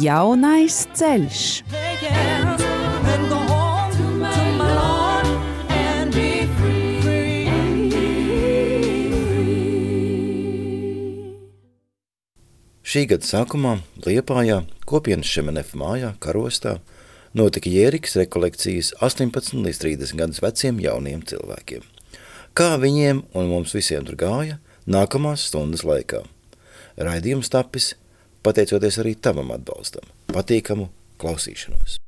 Jaunais ceļš. Šī gada sākumā Liepājā, kopienas Šemenef mājā, Karostā, notika Jēriks rekolekcijas 18 līdz 30 gadus veciem jauniem cilvēkiem. Kā viņiem un mums visiem tur gāja nākamās stundas laikā. Raidījums tapis pateicoties arī tavam atbalstam. Patīkamu klausīšanos!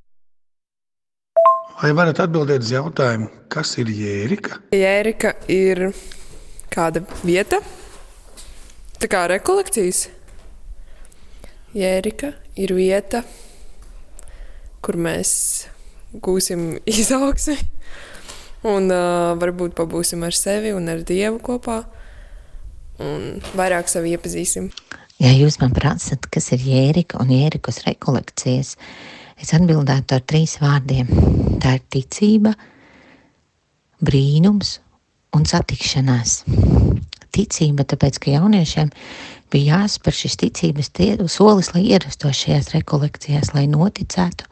Vai varat atbildēt uz jautājumu, kas ir jērika? Jērika ir kāda vieta, tā kā rekolekcijas. Jērika ir vieta, kur mēs gūsim izaugsmi un uh, varbūt pabūsim ar sevi un ar Dievu kopā un vairāk sevi iepazīsim. Ja jūs man prasat, kas ir jērika un jērikas rekolekcijas, es atbildētu ar trīs vārdiem. Tā ir ticība, brīnums un satikšanās. Ticība, tāpēc, ka jauniešiem bija jāspēr šis ticības solis, lai ierastos šajās rekolekcijās, lai noticētu,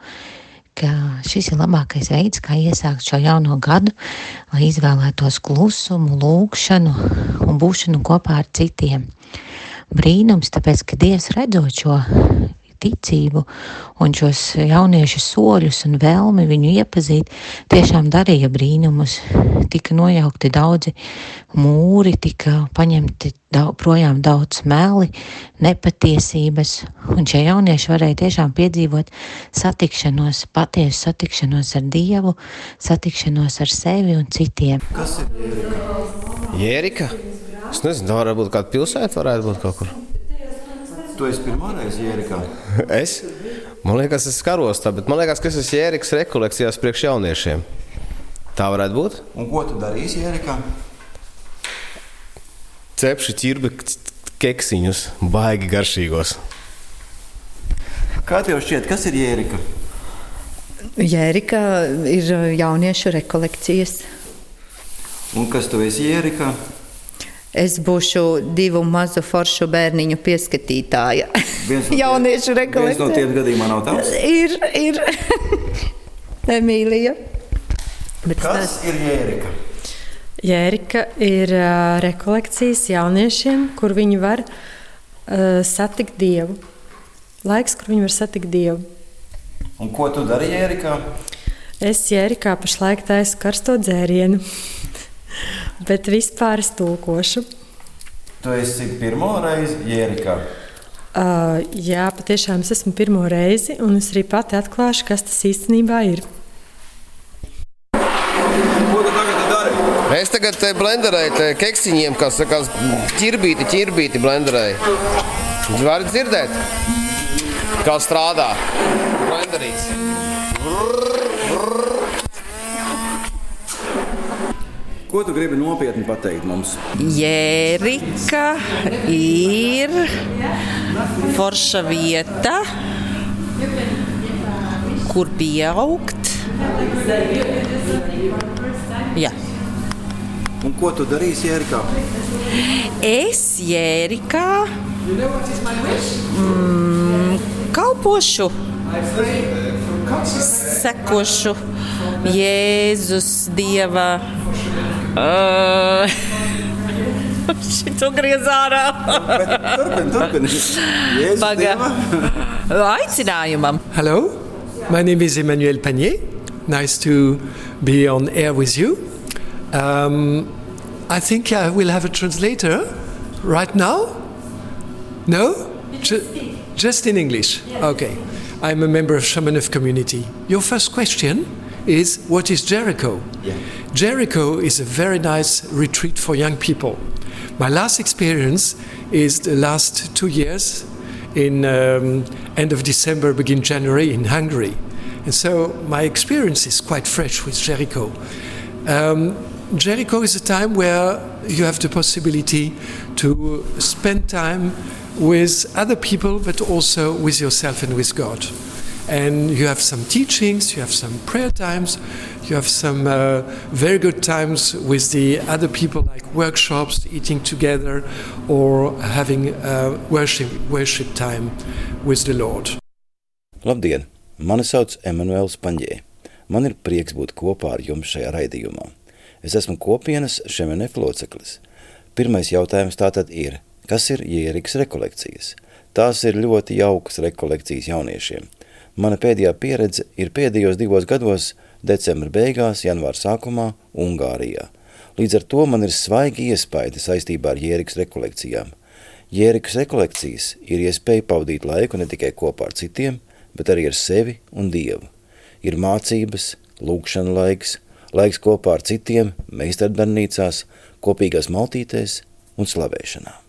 ka šis ir labākais veids, kā iesākt šo jauno gadu, lai izvēlētos klusumu, lūgšanu un būšanu kopā ar citiem brīnums, tāpēc, ka Dievs redzot šo ticību un šos jauniešu soļus un vēlmi viņu iepazīt, tiešām darīja brīnumus. Tika nojaukti daudzi mūri, tika paņemti daudz, projām daudz meli, nepatiesības, un šie jaunieši varēja tiešām piedzīvot satikšanos, patiesu satikšanos ar Dievu, satikšanos ar sevi un citiem. Kas ir Jērika? Jērika? Es nezinu, varbūt kāda pilsēta varētu būt kaut kur. Tu esi pirmā reize Jērikā? es? Man liekas, es skaros tā, bet man liekas, ka es esmu Jēriks rekolekcijās priekš jauniešiem. Tā varētu būt. Un ko tu darīsi Jērikā? Cepšu ķirbi keksiņus, baigi garšīgos. Kā tev šķiet, kas ir Jērika? Jērika ir jauniešu rekolekcijas. Un kas tu esi Jērikā? Es būšu divu mazu foršu bērniņu pieskatītāja. No Jauniešu rekolekcija. Viens no tiem gadījumā nav tavs? Ir, ir. Emīlija. Bet Kas tas... ir Jērika? Jērika ir uh, rekolekcijas jauniešiem, kur viņi var uh, satikt Dievu. Laiks, kur viņi var satikt Dievu. Un ko tu dari Jērikā? Es Jērikā pašlaik taisu karsto dzērienu. Bet vispār es tulkošu. Tu esi pirmo reizi Jērikā? Uh, jā, patiešām es esmu pirmo reizi, un es arī pati atklāšu, kas tas īstenībā ir. Es tagad blenderēju keksiņiem, kas sakās, ķirbīti, ķirbīti blenderēju. Jūs varat dzirdēt, kā strādā blenderīts. Ko tu gribi nopietni pateikt mums? Jērika ir forša vieta, kur pieaugt. Jā. Un ko tu darīsi Jērikā? Es Jērikā mm, kalpošu, sekošu Jēzus Dieva Uh, Šito griez ārā. turpin, turpin. Aicinājumam. Hello, my name is Emmanuel Panier. Nice to be on air with you. Um, I think I will have a translator right now. No? Ju just in English. Okay. I'm a member of Shamanov community. Your first question is what is Jericho? Yeah. Jericho is a very nice retreat for young people. My last experience is the last two years in um, end of December, begin January in Hungary. And so my experience is quite fresh with Jericho. Um, Jericho is a time where you have the possibility to spend time with other people, but also with yourself and with God. And you have some teachings, you have some prayer times, you have some uh, very good times with the other people, like workshops, eating together, or having uh, worship, worship time with the Lord. Labdien! Mani sauc Emanuēls Paņē. Man ir prieks būt kopā ar jums šajā raidījumā. Es esmu kopienas Šemenef loceklis. Pirmais jautājums tātad ir, kas ir Jēriks rekolekcijas? Tās ir ļoti jaukas rekolekcijas jauniešiem. Mana pēdējā pieredze ir pēdējos divos gados decembra beigās, janvāra sākumā Ungārijā. Līdz ar to man ir svaigi iespaidi saistībā ar Jēriks rekolekcijām. Jēriks rekolekcijas ir iespēja pavadīt laiku ne tikai kopā ar citiem, bet arī ar sevi un Dievu. Ir mācības, lūkšana laiks, laiks kopā ar citiem, meistardarbnīcās, kopīgās maltītēs un slavēšanā.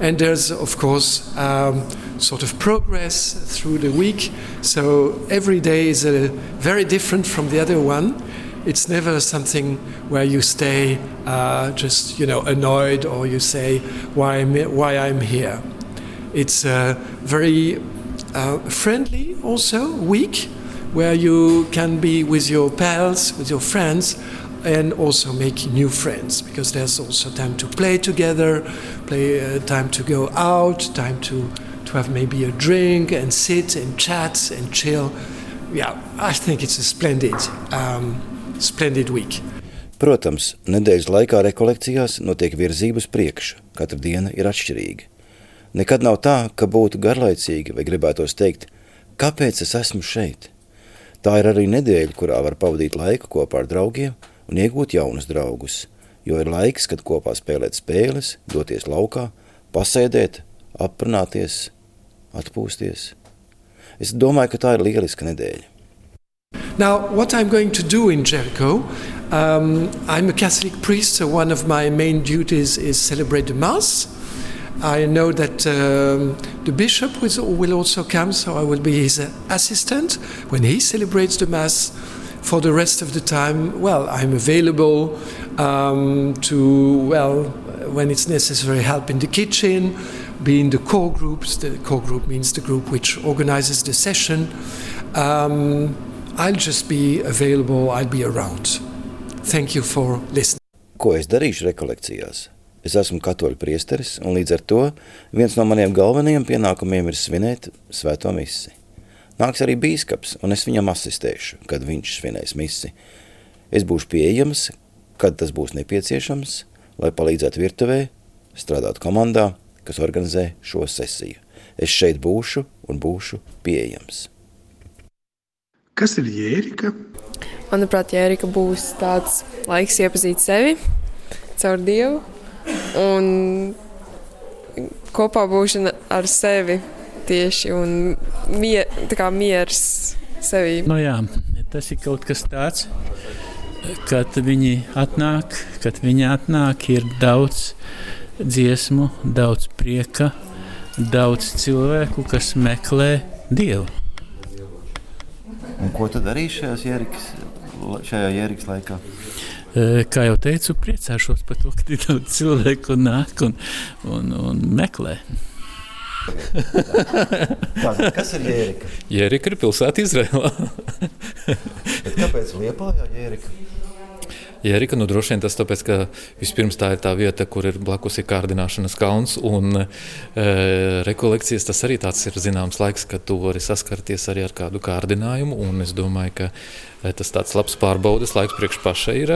And there's, of course, um, sort of progress through the week. So every day is very different from the other one. It's never something where you stay uh, just, you know, annoyed or you say why I'm, why I'm here. It's a very uh, friendly also week where you can be with your pals, with your friends, and also make new friends because there's also time to play together, play uh, time to go out, time to to have maybe a drink and sit and chat and chill. Yeah, I think it's a splendid, um, splendid week. Protams, nedēļas laikā rekolekcijās notiek virzības priekšu. Katra diena ir atšķirīga. Nekad nav tā, ka būtu garlaicīgi vai gribētos teikt, kāpēc es esmu šeit. Tā ir arī nedēļa, kurā var pavadīt laiku kopā ar draugiem un iegūt jaunus draugus, jo ir laiks, kad kopā spēlēt spēles, doties laukā, pasēdēt, aprunāties, atpūsties. Es domāju, ka tā ir lieliska nedēļa. Now, what I'm going to do in Jericho, um, I'm a Catholic priest, so one of my main duties is celebrate the Mass. I know that um, the bishop will also come, so I will be his assistant when he celebrates the Mass. For the rest of the time, well, I'm available um, to, well, when it's necessary, help in the kitchen, be in the core groups. The core group means the group which organizes the session. Um, I'll just be available, I'll be around. Thank you for listening. Ko es darīšu rekolekcijās? Es esmu katoļu priesteris, un līdz ar to viens no maniem galvenajiem pienākumiem ir svinēt svēto misi. Nāks arī bīskaps, un es viņam asistēšu, kad viņš svinēs misi. Es būšu pieejams, kad tas būs nepieciešams, lai palīdzētu virtuvē, strādāt komandā, kas organizē šo sesiju. Es šeit būšu un būšu pieejams. Kas ir jērika? Manuprāt, jērika būs tāds laiks iepazīt sevi caur Dievu un kopā būšana ar sevi tieši un mier, tā miers sevī. Nu jā, tas ir kaut kas tāds, kad viņi atnāk, kad viņi atnāk, ir daudz dziesmu, daudz prieka, daudz cilvēku, kas meklē Dievu. Un ko tu darīsi šajā jēriks laikā? Kā jau teicu, priecāšos par to, ka ir daudz cilvēku nāk un, un, un meklē. Tātad, kas ir Jērika? Jērika ir pilsēta Izrēlā. kāpēc Liepājā Jērika? Jērika, nu droši vien tas tāpēc, ka vispirms tā ir tā vieta, kur ir blakus ir kārdināšanas kalns un e, rekolekcijas. Tas arī tāds ir zināms laiks, kad tu vari saskarties arī ar kādu kārdinājumu. Un es domāju, ka e, tas tāds labs pārbaudas laiks priekš pašai ir.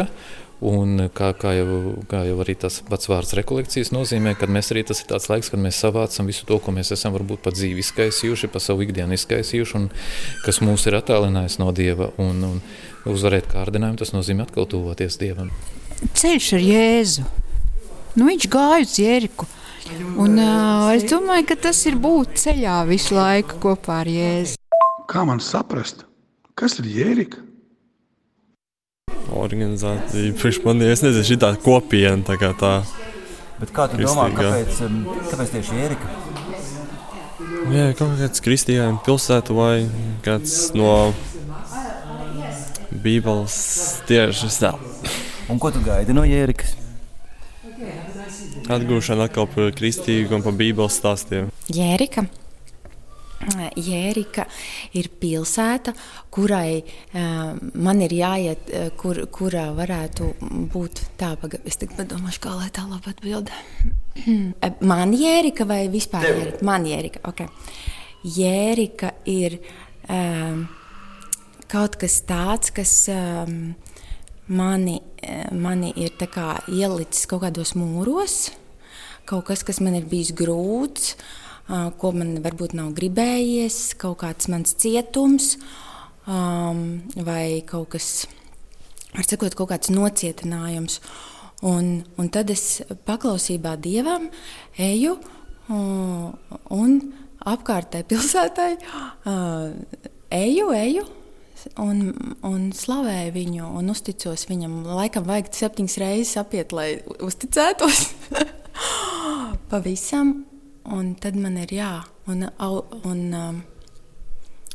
Un kā, kā, jau, kā jau arī tas pats vārds rekolekcijas nozīmē, kad mēs arī tas ir tāds laiks, kad mēs savācam visu to, ko mēs esam varbūt pat dzīvi izkaisījuši, pa savu ikdienu izkaisījuši, un kas mūs ir attālinājis no Dieva. Un, un uzvarēt kārdinājumu, tas nozīmē atkal tuvoties Dievam. Ceļš ar Jēzu. Nu, viņš gāja uz Jēriku. Un, uh, es domāju, ka tas ir būt ceļā visu laiku kopā ar Jēzu. Kā man saprast, kas ir Jērika? Organizācija. Priekš man ir nezinu, šī tā kopiena. Tā kā tā Bet kā tu domā, kāpēc, kāpēc tieši Ērika? Jā, kaut kāds kristīgais pilsētu vai kāds no Bībeles tieši tā. Un ko tu gaidi no Jērikas? Atgūšana atkal par kristīgu un par Bībeles stāstiem. Jērika. Jērika ir pilsēta, kurai uh, man ir jāiet, uh, kur, kurā varētu būt tā, paga, es tikai padomāšu, kā lai tā labi atbildētu. man Jērika vai vispār Jērika? Man Jērika, ok. Jērika ir um, kaut kas tāds, kas um, mani, mani ir ielicis kaut kādos mūros, kaut kas, kas man ir bijis grūts ko man varbūt nav gribējies, kaut kāds mans cietums um, vai kaut kas, var sakot, kaut kāds nocietinājums. Un, un tad es paklausībā dievam eju un, un apkārtēji pilsētai uh, eju, eju. Un, un slavēju viņu, un uzticos viņam. Laikam vajag septiņas reizes apiet, lai uzticētos. Pavisam. Un tad man ir jā, un, un, um,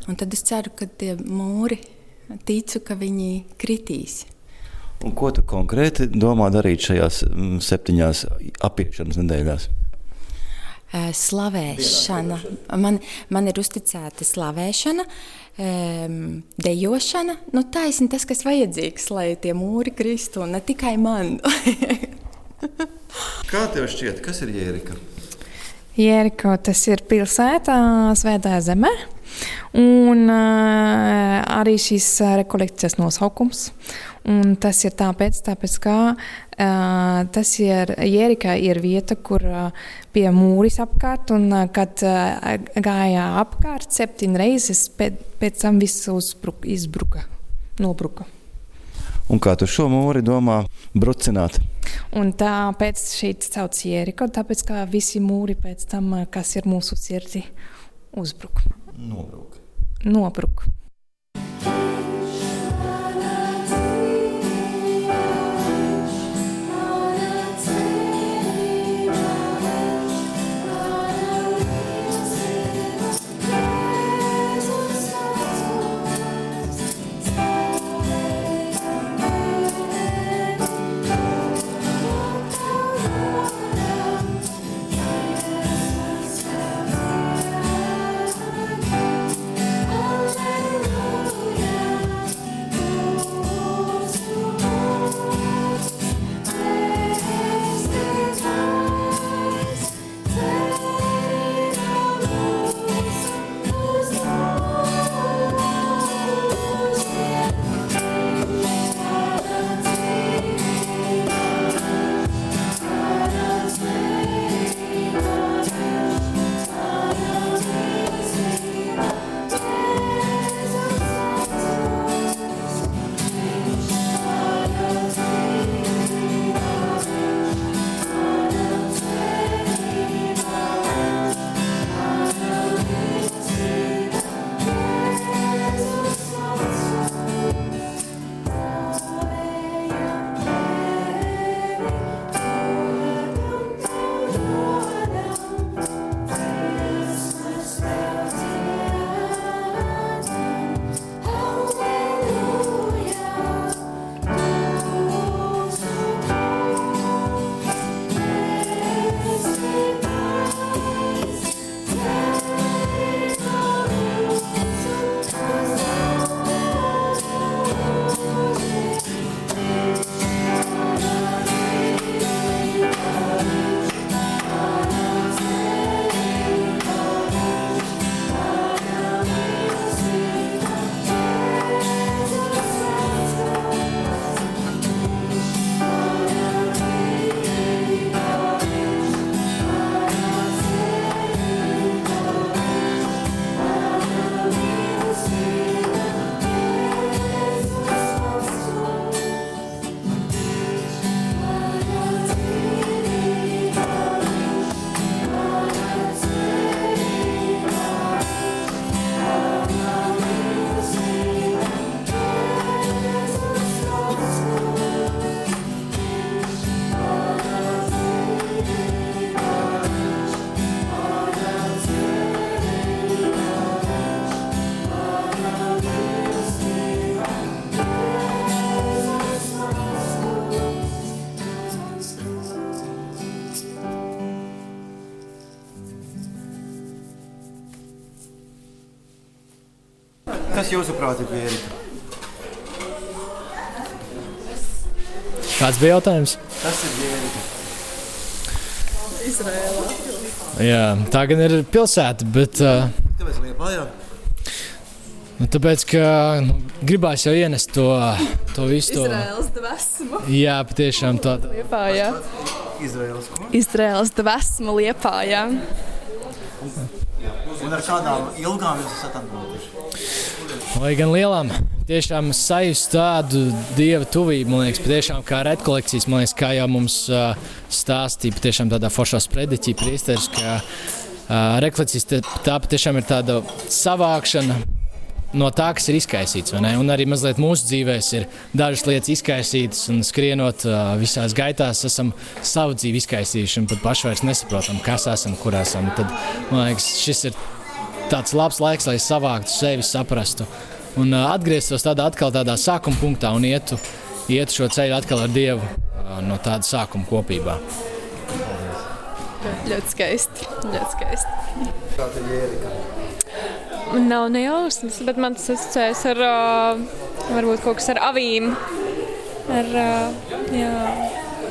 un tad es ceru, ka tie mūri, ticu, ka viņi kritīs. Un ko tu konkrēti domā darīt šajās mm, septiņās apiešanas nedēļās? Slavēšana. Man, man ir uzticēta slavēšana, dejošana. Nu, taisni tas, kas vajadzīgs, lai tie mūri kristu, un ne tikai man. Kā tev šķiet, kas ir Jērika? Jēriko tas ir pilsētā Svētā zemē. Un uh, arī šīs rekolekcijas nosaukums. Un tas ir tāpēc, tāpēc ka uh, tas ir Jērikā ir vieta, kur uh, bija mūris apkārt. Un, uh, kad uh, gāja apkārt septiņas reizes, pēc, pēc tam viss uzbruka, izbruka, nobruka. Un kā tu šo mūri domā brucināt? Un tāpēc šeit sauc Jēriko, tāpēc kā visi mūri pēc tam, kas ir mūsu sirdī, uzbruk. Nobruk. Nobruk. Kas jūsuprāt ir Jērika? Kāds bija jautājums? Kas ir Jērika? Izrēlā. Jā, tā gan ir pilsēta, bet. Uh, Kāpēc Liepājā? nu, tāpēc, ka nu, gribās jau ienest to, to visu. To, Izraels dvēsmu. jā, patiešām tā. Liepājā. Izraels ko? Izraels dvēsmu liepājā. Un ar kādām ilgām jūs esat atbildējuši? Lai gan lielām, tiešām sajust tādu dieva tuvību, man liekas, patiešām kā rekolekcijas, man liekas, kā jau mums uh, stāstīja, patiešām tādā foršā sprediķī priesteris, ka uh, rekolekcijas te- tā patiešām ir tāda savākšana no tā, kas ir izkaisīts. Un arī mazliet mūsu dzīvēs ir dažas lietas izkaisītas, un skrienot uh, visās gaitās, esam savu dzīvi izkaisījuši, un pat paši vairs nesaprotam, kas esam, kur esam. Tad, man liekas, šis ir tāds labs laiks, lai savāktu sevi, saprastu un atgrieztos tādā atkal tādā sākuma punktā un ietu, ietu šo ceļu atkal ar Dievu no tāda sākuma kopībā. Ļoti skaisti. Ļoti skaisti. Kāda ir? Man nav ne jausmas, bet man tas asociējas ar varbūt kaut kas ar avīm. Ar, jā,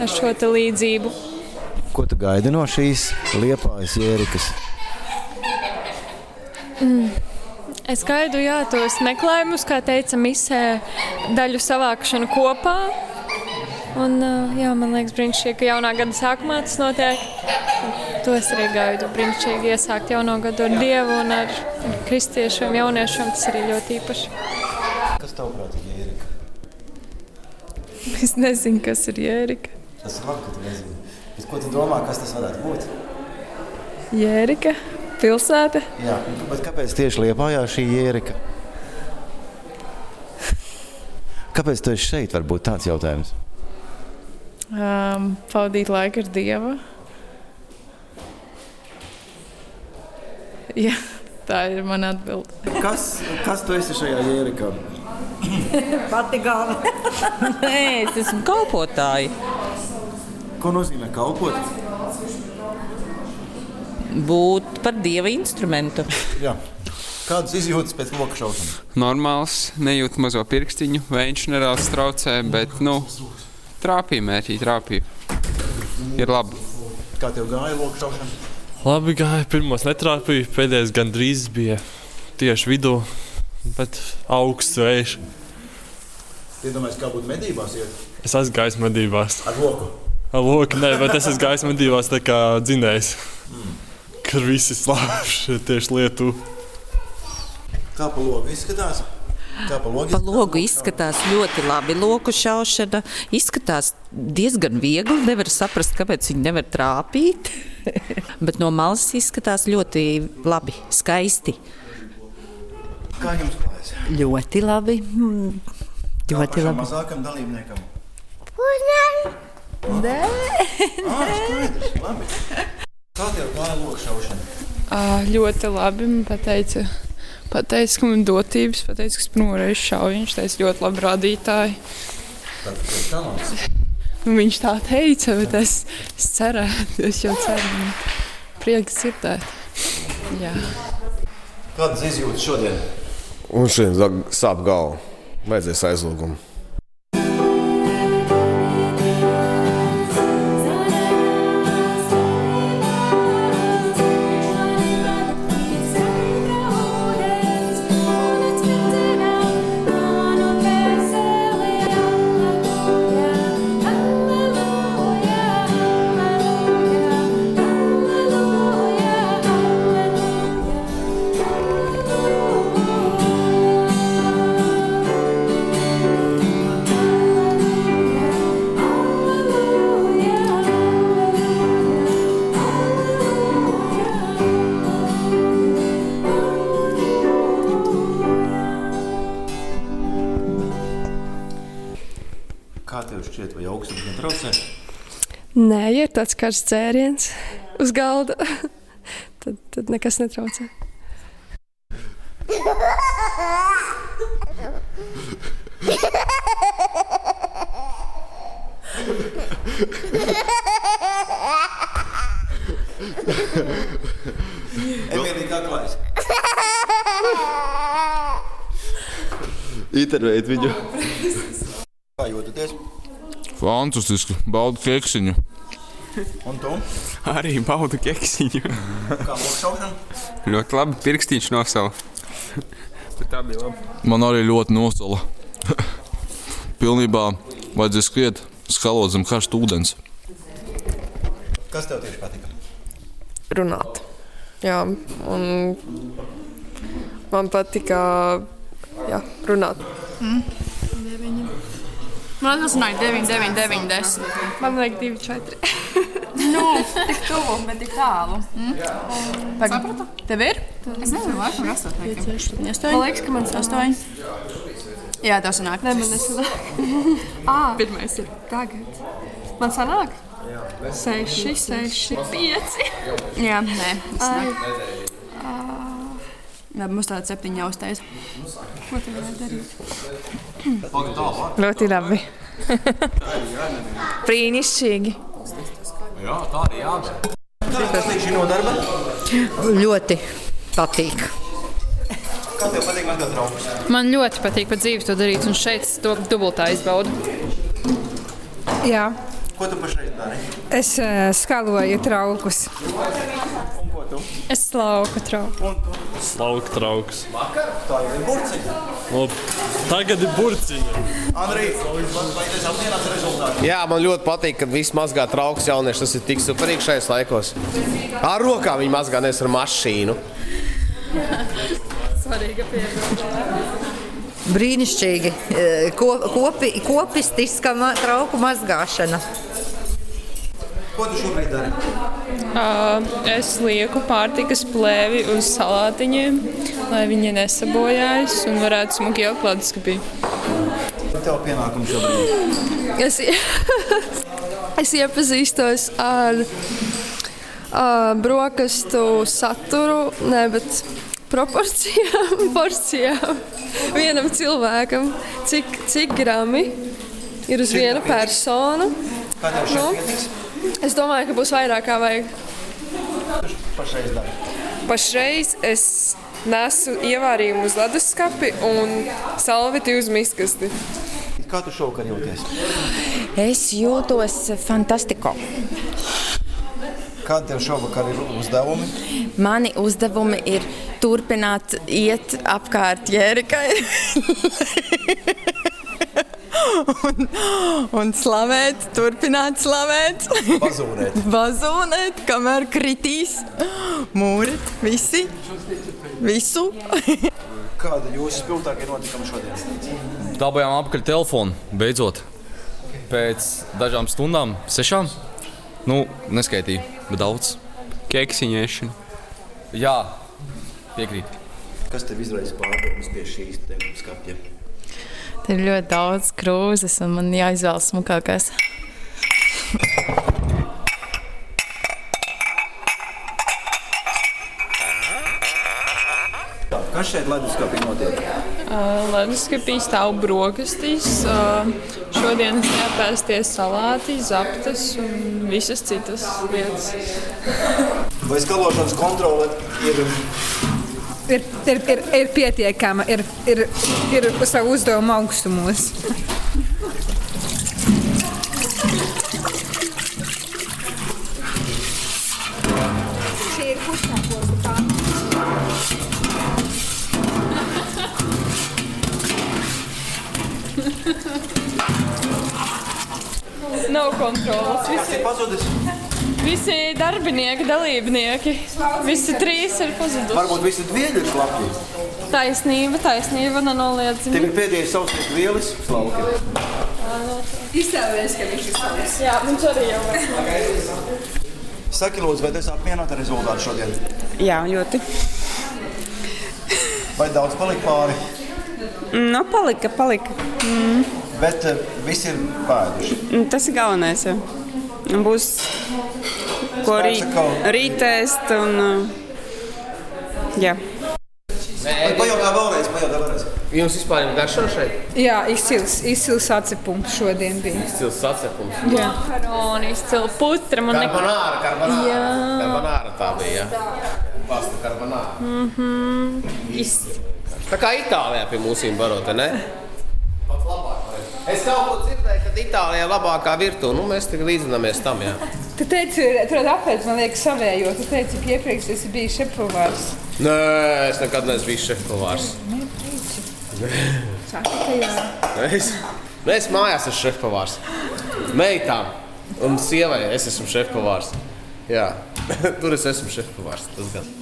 ar šo līdzību. Ko tu gaidi no šīs Liepājas Jērikas? Mm. Es gaidu jā, tos meklējumus, kā teica Misē, daļu savākšanu kopā. Un, uh, jā, man liekas, brīnišķīgi, ka jaunā gada sākumā tas notiek. To es arī gaidu. Brīnišķīgi iesākt jauno gadu ar Dievu un ar ar kristiešiem, jauniešiem. Tas arī ļoti īpaši. Kas tavuprāt ir Jērika? Es nezinu, kas ir Jērika. Tas ir labi, ka tu nezini. Bet ko tu domā, kas tas varētu būt? Jērika, pilsēta. Jā, bet kāpēc tieši Liepājā šī Jērika? Kāpēc tu esi šeit? Varbūt tāds jautājums. Um, pavadīt laiku ar Dievu. Jā, tā ir mana atbilde. Kas, kas tu esi šajā Jērikā? Pati galva. Nē, es esmu kalpotāja. Ko nozīmē kalpot? Būt par dieva instrumentu. Jā. Kādas izjūtas pēc loka šaušanas? Normāls, nejūt mazo pirkstiņu, viņš nedaudz traucē, bet, nu, trāpīja mērķī, trāpīja. Ir labi. Kā tev gāja loka šaušana? Labi gāja, pirmos netrāpīja, pēdējais gandrīz bija tieši vidū, bet augsts vējš. Iedomājieties, kā būtu medībās iet Es esmu gājis medībās. ar loku. Ar loku, nē, bet es esmu gājis medībās tā kā dzinējs. Kur visi slāpši tieši lietu. Kā pa logu izskatās? Kā pa logu Pa logu izskatās ļoti labi. Loku šaušana izskatās diezgan viegli. Nevar saprast, kāpēc viņi nevar trāpīt. Bet no malas izskatās ļoti labi, skaisti. Kā jums klājas? Ļoti labi. Mm, Ļoti labi. Mazākam dalībniekam. Nē, Ah, skaidrs, labi. Kā tev gāja loka šaušana? Uh, ļoti labi. Man pateica, pateica, ka man dotības, pateica, ka es pirmo reizi šauju. Viņš teica, ļoti labi rādītāji. Tas ir talants. Nu, viņš tā teica, bet es, es cerēju, es jau ceru. Prieks dzirdēt. Jā. Kādas izjūtas šodien? Un šodien sāp galva. Vajadzēs aizlūgumu. Tāds karsts dzēriens uz galda, tad, tad nekas netraucē. Emīlija, kā klājas? Intervēt viņu. Kā jūtaties? Fantastiski. Baudu keksiņu. Un tu? Arī baudu keksiņu. Kā lokšaušana? ļoti labi. Pirkstīņš nosala. Bet tā bija labi. Man arī ļoti nosala. Pilnībā vajadzēja skriet, skalot zem karsta ūdens. Kas tev tieši patika? runāt. Jā, un man patika jā, runāt. Mm. Man tas nāk 9, 9, 9, 10. Man liekas, 2, 4. nu, tik tuvu, bet tik tālu. Mm. Sapratu? Tev ir? Es nezinu, laikam ir 8. 8. Man liekas, ka man sanāk. Jā, tev sanāk. Nē, man nesanāk. ah, Pirmais ir. tagad. Man sanāk? 6, 6, 5. Jā, nē. es Ai. nāk. Jā, mums tāda septiņa jāuztais. Ko tu vari darīt? Ļoti labi. Brīnišķīgi. Jā, tā arī jādara. Kā tas ir no darba? Ļoti patīk. Kā tev patīk mazgāt traukus? Man ļoti patīk pa dzīvi to darīt, un šeit es to dubultā izbaudu. Jā, Ko tu pašreiz dari? es uh, skaloju traukus. Tu? Es slauku trauku. Slauka trauks. Tā jau ir burciņa. Labi. Tagad ir burciņa. Andrei, vai tas apmienāts rezultātu? Jā, man ļoti patīk, kad viss mazgā trauks jaunieši. Tas ir tik superīgi šajos laikos. Ar rokām viņi mazgā, nevis ar mašīnu. Svarīga piebilde. Brīnišķīgi. Eh, Ko, kopi, kopistiska trauku mazgāšana. Ko tu šobrīd dari? Uh, es lieku pārtikas plēvi uz salātiņiem, lai viņi nesabojājas un varētu smuki ielikt leduskapī. Tev pienākums šobrīd. Es, es iepazīstos ar uh, brokastu saturu, ne, bet proporcijām, porcijām vienam cilvēkam. Cik, cik grami ir uz vienu personu? Kā tev šeit Nu, pietiks? Es domāju, ka būs vairāk kā vajag. Pašreiz. Pašreiz es nesu ievārījumu uz leduskapi un salveti uz miskasti. Kā tu šovakar jūties? Es jūtos fantastiko. Kādi tev šovakar ir uzdevumi? Mani uzdevumi ir turpināt iet apkārt Jērikai. un, un slavēt, turpināt slavēt. Bazūnēt. Bazūnēt, kamēr kritīs. Mūrit, visi. Visu. Kāda jūsu spilgtākie notikumi šodien? Dabājām apakaļ telefonu, beidzot. Pēc dažām stundām, sešām. Nu, neskaitīju, bet daudz. Keksiņu ēšana. Jā, piekrīt. Kas tev izraisa pārdomas pie šīs te skapja? Tur ir ļoti daudz krūzes, un man jāizvēlas smukākais. Kas šeit leduskapī notiek? Uh, Leduskapī stāv brokastīs. Uh, šodien es jāpēsties salāti, zaptes un visas citas lietas. Vai skalošanas kontrole ir Ir, ir, ir, ir pietiekama, ir, ir, ir uz savu uzdevumu augstumos. Šī ir Nav kontrolas. Visi, pazudis? Visi darbinieki, dalībnieki, visi trīs ir pazuduši. Varbūt visi dvieļi ir klapji. Taisnība, taisnība, nenoliedzami. Tev ir pēdējais savs lielis slauki. Iztēlojies, ka viņš ir savs. Jā, viņš arī jau ir. Saki, lūdzu, vai tu esi apmierināta ar rezultātu šodien? Jā, ļoti. Vai daudz palika pāri? Nu, palika, palika. Mm. Bet uh, visi ir pēduši. Tas ir galvenais. Jā. Būs ko rīt, rīt ēst. Un, uh, jā. Pajautā vēlreiz, pajautā vēlreiz. Jums vispār ir garšana šeit? Jā, izcils, izcils atcepums šodien bija. Stils sacepums. Jā. Makaroni, izcila putra. Man Karbonāra, karbonāra. Jā. Karbonāra tā bija. Ja? Pasta karbonāra. Mhm. Is- Tā kā Itālijā pie mums ir barota, ne? kaut ko dzirdēju, ka Itālijā ir labākā virtuve. Nu, mēs tikai līdzināmies tam. Jā. Tu teici, tur apēdz, man liekas, savējo. Tu teici, ka iepriekš esi bijis šepavārs. Nē, es nekad neesmu bijis šefpavārs. Saka, ka jā. Es, es mājās esmu šefpavārs. Meitām un sievai es esmu šefpavārs. Jā, tur es esmu šefpavārs. Tas gan.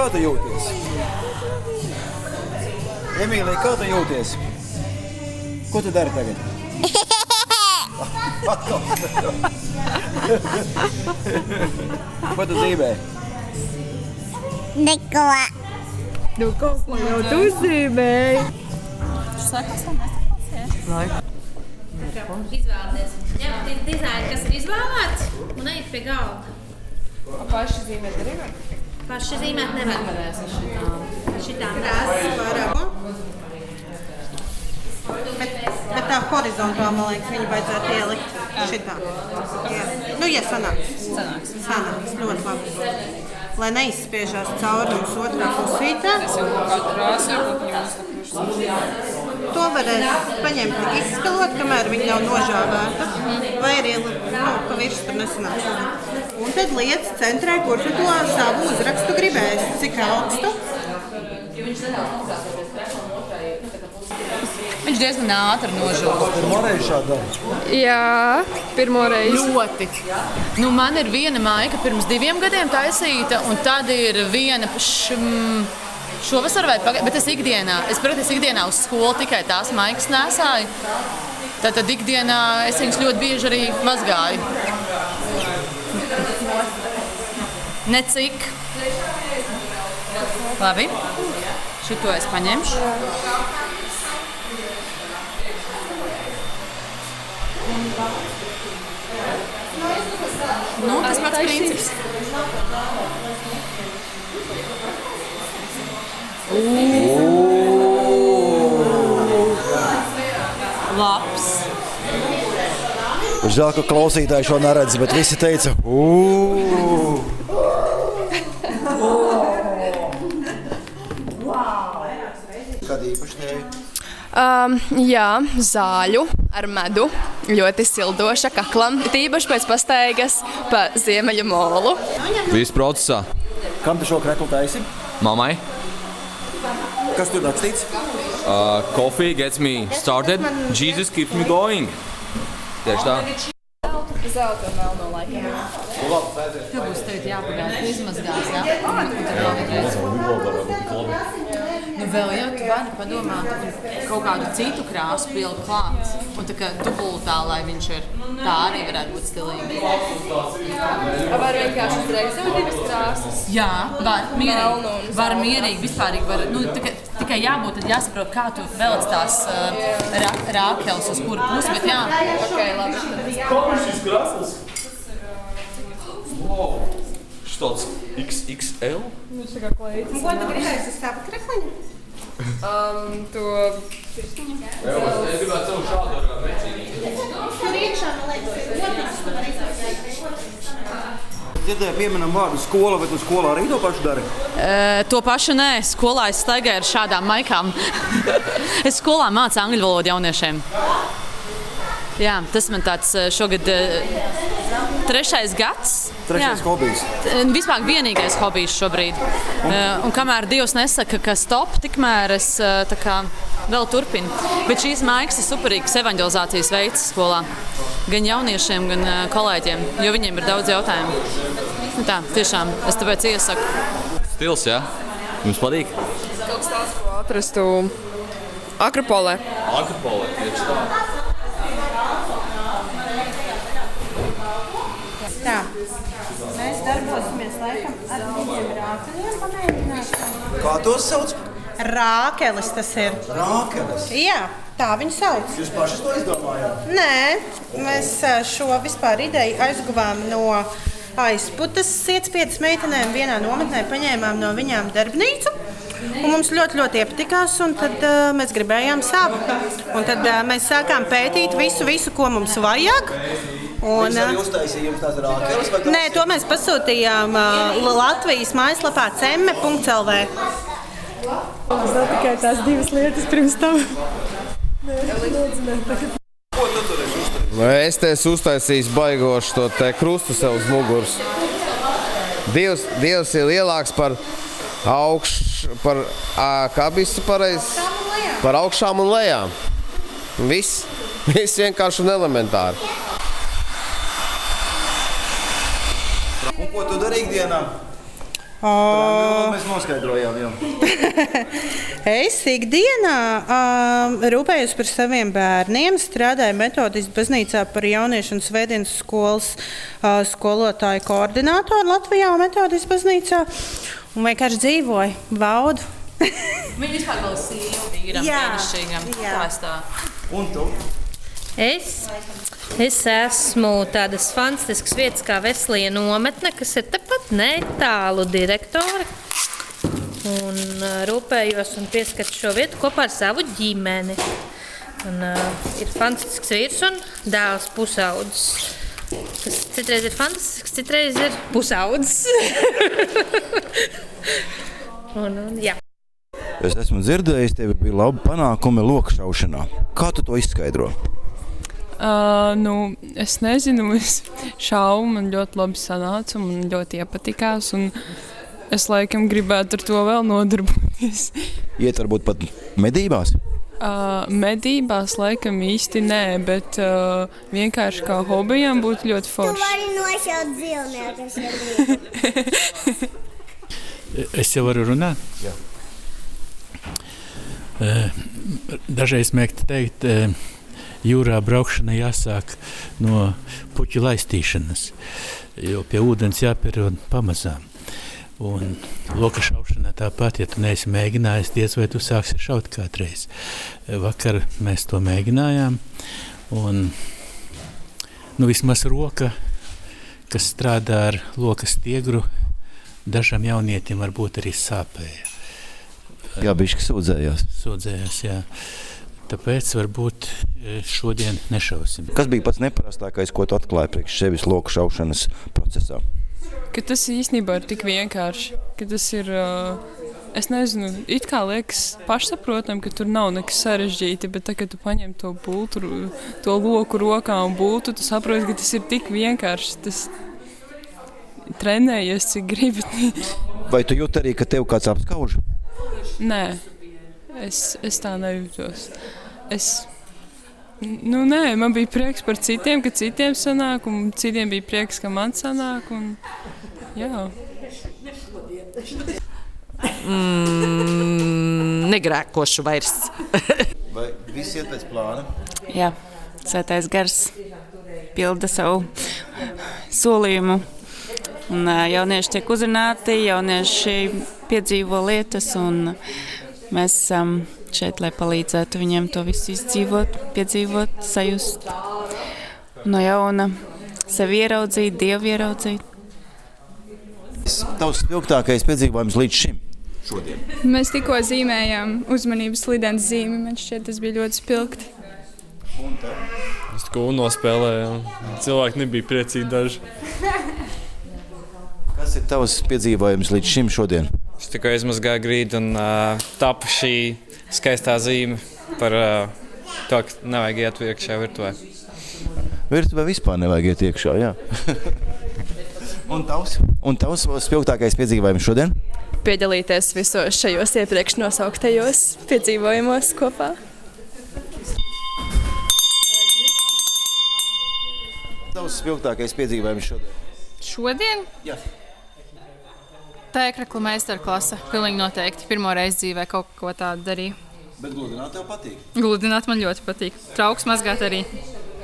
Kā tu jūties? Emīlija, kā tu jūties? Ko tu dari tagad? Ko tu zīmē? Neko. Nu, kaut ko jau tu zīmēji. Izvēlēties. Jā, dizaini, kas ir izvēlēts, un ej pie galda. Paši zīmēt arī var? Paši zīmēt nevar. Šitām Krāsas vairāk. Bet, bet tā horizontāli, man liekas, viņu vajadzētu ielikt šitā. Jā. Nu, ja sanāks. Sanāks. Sanāks, ļoti labi. Lai neizspiežās cauri mums otrā pusītē. To varēs paņemt, izskalot, kamēr viņa nav nožāvēta. Vai arī nu, pa virsmu tur nesanāks. Un tad liec centrē, kur tu to savu uzrakstu gribēsi. Cik augstu? Viņš diezgan ātri nožūta. Pirmo reizi šādu daru. Jā, pirmo reizi. Ļoti. Nu, man ir viena maika pirms diviem gadiem taisīta, un tad ir viena šm, šovasar vai pagājušajā. Bet es ikdienā, es praktiski ikdienā uz skolu tikai tās maikas nesāju. Tad, tad ikdienā es viņus ļoti bieži arī mazgāju. Necik. Labi. Šito es paņemšu. Nu, tas pats princips. Labs. Žēl, ka klausītāji šo neredz, bet visi teica, ugh! Um, jā, zāļu ar medu. Ļoti sildoša kaklam. Tīpaši pēc pastaigas pa ziemeļu molu. Viss procesā. Kam tu šo kreklu taisi? Mammai. Kas tur rakstīts? Uh, coffee gets me started. Jesus keeps me going. Tieši tā. Zelta un melno laikam. Tev būs jāpagaida, izmazgās, jā? Vēl vienreiz. Nu vēl jau tu vari padomāt kaut kādu citu krāsu pielikt klāt. Un tā kā dubultā, lai viņš ir. Tā arī varētu būt stilīgi. Var vienkārši uzreiz jau divas krāsas. Jā, var mierīgi. un Var mierīgi, vispār var. Nu, tikai, tikai jābūt, tad jāsaprot, kā tu velc tās uh, ra, rākeles uz kuru pusi. Bet jā, Ok, labi. šis krāsas? Wow. Tāds XXL? Kā klaids. Un ko tu gribēsi uz savu krekliņu? Um, to Es gribētu savu šādu vari izlasīt. Dzirdēju, pieminam vārdu skola, vai tu skolā arī to pašu dari? Uh, to pašu nē, skolā es staigāju ar šādām maikām. es skolā mācu angļu valodu jauniešiem. Jā, tas man tāds eh, šogad uh, trešais gads. Trešais Jā. hobijs. Vispār vienīgais hobijs šobrīd. Uh, un kamēr Dievs nesaka, ka stop, tikmēr es tā kā vēl turpinu. Bet šīs maigas ir superīgas evanģelizācijas veids skolā. Gan jauniešiem, gan uh, kolēģiem, jo viņiem ir daudz jautājumu. Nu Tā, tiešām, es tāpēc iesaku. Stils, jā? Jums patīk? kaut kas tāds, ko atrastu Akropolē. Akropolē, tieši tā. Tā. Mēs darbosimies laikam ar viņiem rākeļiem pamēģināsim. Kā tos sauc? Rākelis tas ir. Rākelis. Jā, tā viņi sauc. Jūs paši to izdomājāt? Nē, mēs ā, šo vispār ideju aizguvām no aizputas sietspiedas meitenēm. Vienā nometnē paņēmām no viņām darbnīcu. Un mums ļoti, ļoti iepatikās, un tad uh, mēs gribējām savu. Un tad uh, mēs sākām pētīt visu, visu, ko mums vajag. Un, tās rākeles? Nē, to mēs pasūtījām uh, Latvijas mājaslapā cemme.lv. Tas nav tikai tās divas lietas pirms tam. Es te esmu uztaisījis baigošu to te krustu sev uz muguras. Dievs, Dievs ir lielāks par augšu, par, kā bija pareizi? Par augšām un lejām. Viss, viss vienkārši un elementāri. Un ko tu dari ikdienā? O, Mēs noskaidrojām jau. Es ikdienā um, rūpējos par saviem bērniem, strādāju metodiski baznīcā par jauniešu un svētdienas skolas uh, skolotāju koordinātoru Latvijā un metodiski baznīcā. Un vienkārši dzīvoju, baudu. Viņa vispār jā. Tā es tā. Un tu? Es, es esmu tādas fantastiskas vietas kā Veselīna nometne, kas ir tepat netālu direktori. Un rūpējos un pieskatu šo vietu kopā ar savu ģimeni. Un, uh, ir fantastisks vīrs un dēls pusaudzis. Tas citreiz ir fantastisks, citreiz ir pusaudzis. un, un, jā. Es esmu dzirdējis, tev bija labi panākumi lokšaušanā. Kā tu to izskaidro? Uh, nu, es nezinu, es šaubu, man ļoti labi sanāca, un man ļoti iepatikās. un Es laikam gribētu ar to vēl nodarboties. Iet varbūt pat medībās? Uh, medībās laikam īsti nē, bet uh, vienkārši kā hobijam būtu ļoti Tu forši. vari nošaut dzīvnieku, kas ir brīvi. Es jau varu runāt? Jā. Eh, Dažreiz mēģinu teikt, eh, jūrā braukšana jāsāk no puķu laistīšanas, jo pie ūdens jāpierod pamazām. Un loka šaušanā tāpat, ja tu neesi mēģinājis, diez vai tu sāksi šaut kādreiz. Vakar mēs to mēģinājām, un nu, vismaz roka, kas strādā ar loka stiegru, dažam jaunietim varbūt arī sāpēja. Jā, bišķi sūdzējās. Sūdzējās, jā. Tāpēc varbūt eh, šodien nešausim. Kas bija pats neparastākais, ko tu atklāji priekš sevis lokšaušanas procesā? Ka tas īstenībā ir tik vienkārši, ka tas ir. Uh, es nezinu, it kā liekas pašsaprotami, ka tur nav nekas sarežģīti, bet tad, kad tu paņem to būtu, to loku rokā un būtu, tu saproti, ka tas ir tik vienkārši. Tas trenējies, cik gribi. Vai tu jūti arī, ka tev kāds apskauž? Nē, es, es tā nejūtos. Es, nu, nē, man bija prieks par citiem, ka citiem sanāk, un citiem bija prieks, ka man sanāk. Un, jā. Mm, negrēkošu vairs. Vai viss iet pēc plāna? Jā, Svētais gars pilda savu solījumu. Un, jaunieši tiek uzrunāti, jaunieši piedzīvo lietas, un mēs esam šeit, lai palīdzētu viņiem to visu izdzīvot, piedzīvot, sajust. No jauna sevi ieraudzīt, dievu ieraudzīt. Tavs spilgtākais piedzīvojums līdz šim? Šodien. Mēs tikko zīmējām uzmanības lidens zīmi. Man šķiet, tas bija ļoti spilgti. Es tikko nospēlēju. Cilvēki nebija priecīgi daži. Kas ir tavs piedzīvojums līdz šim šodien? Es tikai izmazgāju grīdu un uh, tapu šī skaistā zīme par uh, to, ka nevajag iet iekšā virtuvē. Virtuvē vispār nevajag iet iekšā. jā. Un tavs? Un tavs spilgtākais piedzīvojums šodien? piedalīties visos šajos iepriekš nosauktajos piedzīvojumos kopā. Tavs spilgtākais piedzīvojums šodien? Šodien? Jā. Tā ir krakla meistarklase. Pilnīgi noteikti. Pirmo reizi dzīvē kaut ko tādu darīju. Bet gludināt tev patīk. Gludināt man ļoti patīk. Trauks mazgāt arī.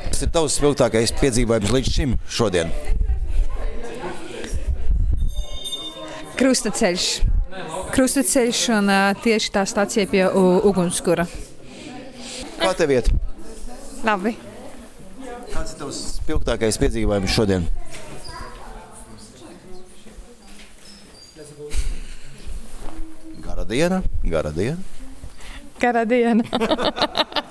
Kas ir tavs spilgtākais piedzīvojums līdz šim šodien? Krustaceļš. Krustaceļš un tieši tā stācija pie ugunskura. Kā tev iet? Labi. Kāds ir tavs spilgtākais piedzīvojums šodien? Diena, gara diena. Kara diena.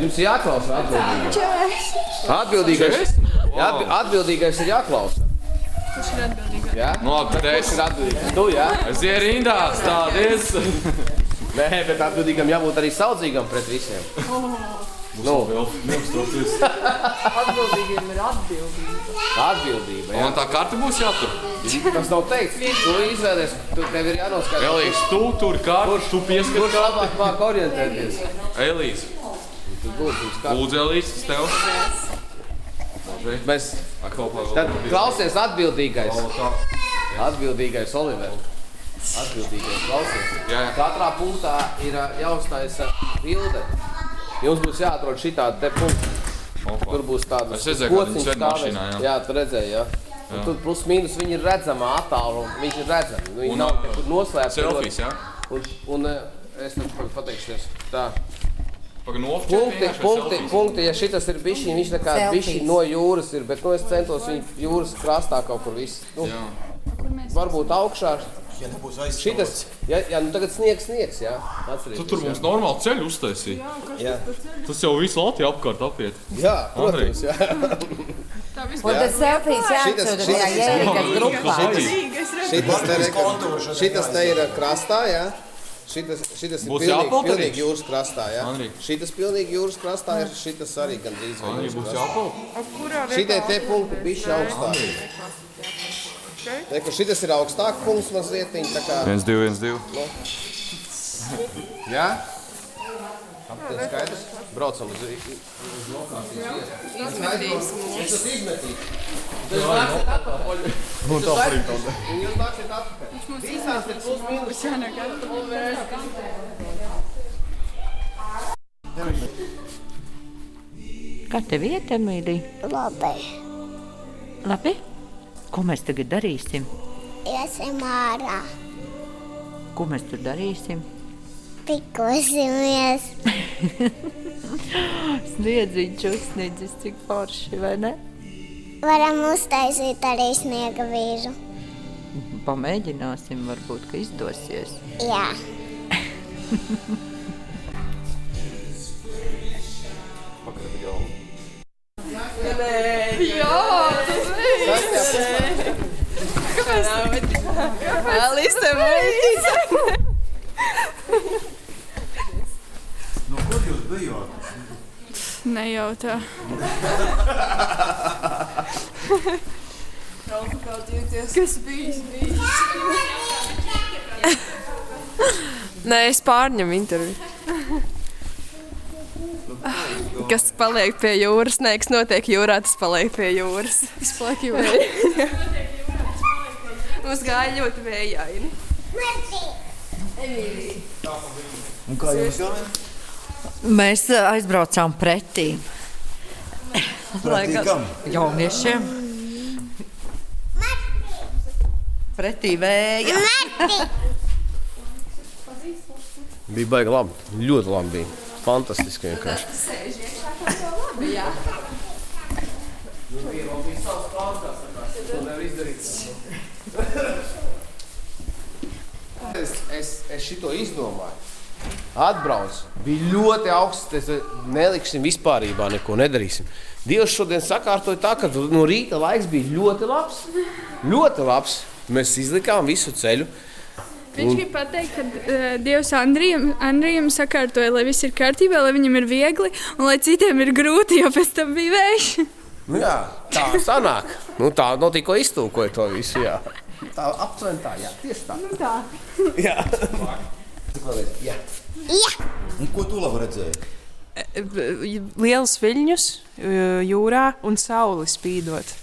Jums ir jāklausa atbildīgais. Atbildīgais, jā, atbi- atbildīgais ir jāklausa. Kurš ir atbildīgais? Jā? Nu, labi, tad Kurš es. ir atbildīgais? Tu, jā? Es ieju rindā, stādies. Nē, bet atbildīgam jābūt arī saudzīgam pret visiem. Nu, Atbildīgiem ir atbildība. atbildība. Jā. Un tā karta būs jātur. Tas nav teikts. Tu izvēlies, tu tev ir jānoskatās. Elīze, tu tur kartu, tu pieskati Kurš labāk māk orientēties? Elīze. Tu lūdzu, jums kartu. Lūdzu, Elīze, tas tev. Mēs, tad klausies atbildīgais. Atbildīgais Oliver. Atbildīgais klausies. Jā. Katrā punktā ir jāuztaisa bilde. Jums būs jāatrod šitādi te punkti. Tur būs tādas sēd mašīnā, jā. Tu redzēji, jā. Un tur plus mīnus viņi ir redzami attālumā. Viņi ir redzami. Viņi Un, nav noslēpti. selfies, jā? Un, un es tam pateikšies. Tā. Punkti, punkti, punkti, ja šitas ir bišķiņ, viņš tā kā bišķiņ no jūras ir, bet nu es centos viņu jūras krastā kaut kur viss. Nu, varbūt augšā. Ja nebūs Šitas, ja, ja nu tagad sniegs, sniegs, jā. Atcerieties. Tu tur mums jā. normāli ceļu uztaisīji. Jā. Tas jau visu Latviju apkārt apiet. Jā, protams, jā. Un tas selfijas jāatsūta tajā Jērikas grupā. Šitas te ir krastā, jā. Šitas, šitas ir pilnīgi, jāpaldies? pilnīgi jūras krastā, jā. Andrij. Šitas pilnīgi jūras krastā ir, šitas arī gandrīz vai Andrij, jūras būs krastā. jāpaldies? Kurā Šitie te punkti bišķi augstāk. Reku, šitas ir augstāk punkts mazliet, tā kā... 1, 2, 1, 2. Nu. Jā? Tad skaidrs. Braucam uz, uz lokācijas vietu. Izmetīsim. Es esmu izmetīt. Jūs nāksiet atpakaļ. Un tā. Un jūs nāksiet atpakaļ. Viņš mums Visās ir plus mīnus. Kā tev iet, Emīlija? Labi. Labi? Ko mēs tagad darīsim? Iesim ārā, Ko mēs tur darīsim? Pikosimies. Sniedziņš uzsniedzis, cik forši, vai ne? Varam uztaisīt arī sniega vīru. Pamēģināsim, varbūt, ka izdosies. Jā. Jā, tas ir! Kāpēc? Aliste muļķis! No bijāt? Nejautā. Kas bijis? Nē, es pārņemu interviju. Kas paliek pie jūras? Nē, kas notiek jūrā, tas paliek pie jūras. Tas paliek jūrā. Mums gāja ļoti vējaini. Un kā jums gāja? Mēs ā, aizbraucām pretī. Pretī kam? Jauniešiem. Pretī vēja. Bija baigi labi. Ļoti labi bija. Fantastiski vienkārši. Es, es, es šito izdomāju. Atbraucu. Bija ļoti augsts. Es neliksim vispār neko nedarīsim. Dievs šodien sakārtoja tā, ka no rīta laiks bija ļoti labs. Ļoti labs. Mēs izlikām visu ceļu. Viņš grib pateikt, ka uh, Dievs Andrijam, Andrijam sakārtoja, lai viss ir kārtībā, lai viņam ir viegli un lai citiem ir grūti, jo pēc tam bija vējš. Nu, jā, tā sanāk. Nu, tā no tikko iztūkoja to visu. Jā. Tā aptuveni tā, jā, tieši tā. Nu tā. Jā. jā. Jā. Un ko tu labi redzēji? Liels viļņus jūrā un saule spīdot.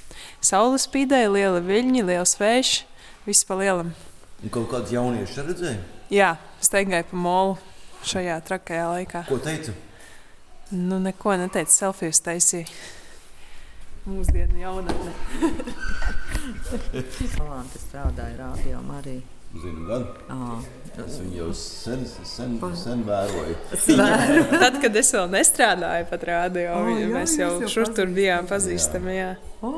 Saule spīdēja, liela viļņa, liels vējš, viss pa lielam. Un kaut kāds jaunieši redzēja? Jā, staigāja pa molu šajā trakajā laikā. Ko teicu? Nu, neko neteicu, selfijas taisīja. Mūsdienu jaunatne. Salānti strādāja rādio arī. Zinu, gan. Ā. Es viņu jau sen, sen, sen vēroju. Tad, kad es vēl nestrādāju pat rādio, oh, jā, mēs jau jau šur tur bijām pazīstami. Jā. O,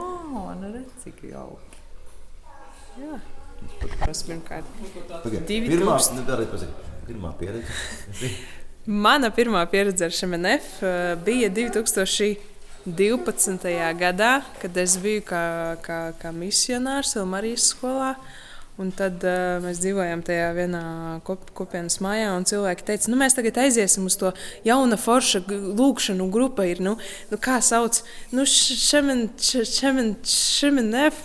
nu redz, cik jauki. Jā. Tas pirmkārt. Pagaid, Pirmā, pasaki. Pirmā pieredze. Mana pirmā pieredze ar šMNF eh, bija 2012. gadā, kad es biju kā, kā, kā misionārs Elmarijas skolā. Un tad uh, mēs dzīvojām tajā vienā kop, kopienas mājā, un cilvēki teica, nu, mēs tagad aiziesim uz to jaunu foršu lūkšanu grupu. Nu, nu, kā sauc, nu, šemenef,